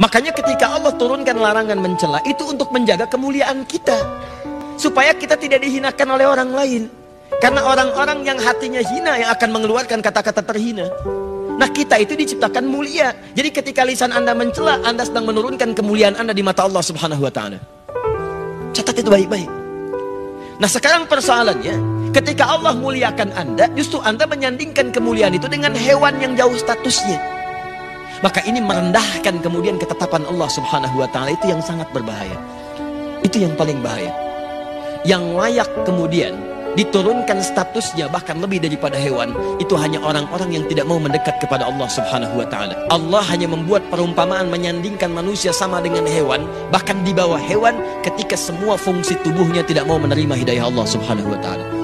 Makanya ketika Allah turunkan larangan mencela itu untuk menjaga kemuliaan kita. Supaya kita tidak dihinakan oleh orang lain. Karena orang-orang yang hatinya hina yang akan mengeluarkan kata-kata terhina. Nah kita itu diciptakan mulia. Jadi ketika lisan anda mencela, anda sedang menurunkan kemuliaan anda di mata Allah subhanahu wa ta'ala. Catat itu baik-baik. Nah sekarang persoalannya, ketika Allah muliakan anda, justru anda menyandingkan kemuliaan itu dengan hewan yang jauh statusnya. Maka ini merendahkan kemudian ketetapan Allah subhanahu wa ta'ala itu yang sangat berbahaya. Itu yang paling bahaya. Yang layak kemudian diturunkan statusnya bahkan lebih daripada hewan itu hanya orang-orang yang tidak mau mendekat kepada Allah Subhanahu wa taala. Allah hanya membuat perumpamaan menyandingkan manusia sama dengan hewan bahkan di bawah hewan ketika semua fungsi tubuhnya tidak mau menerima hidayah Allah Subhanahu wa taala.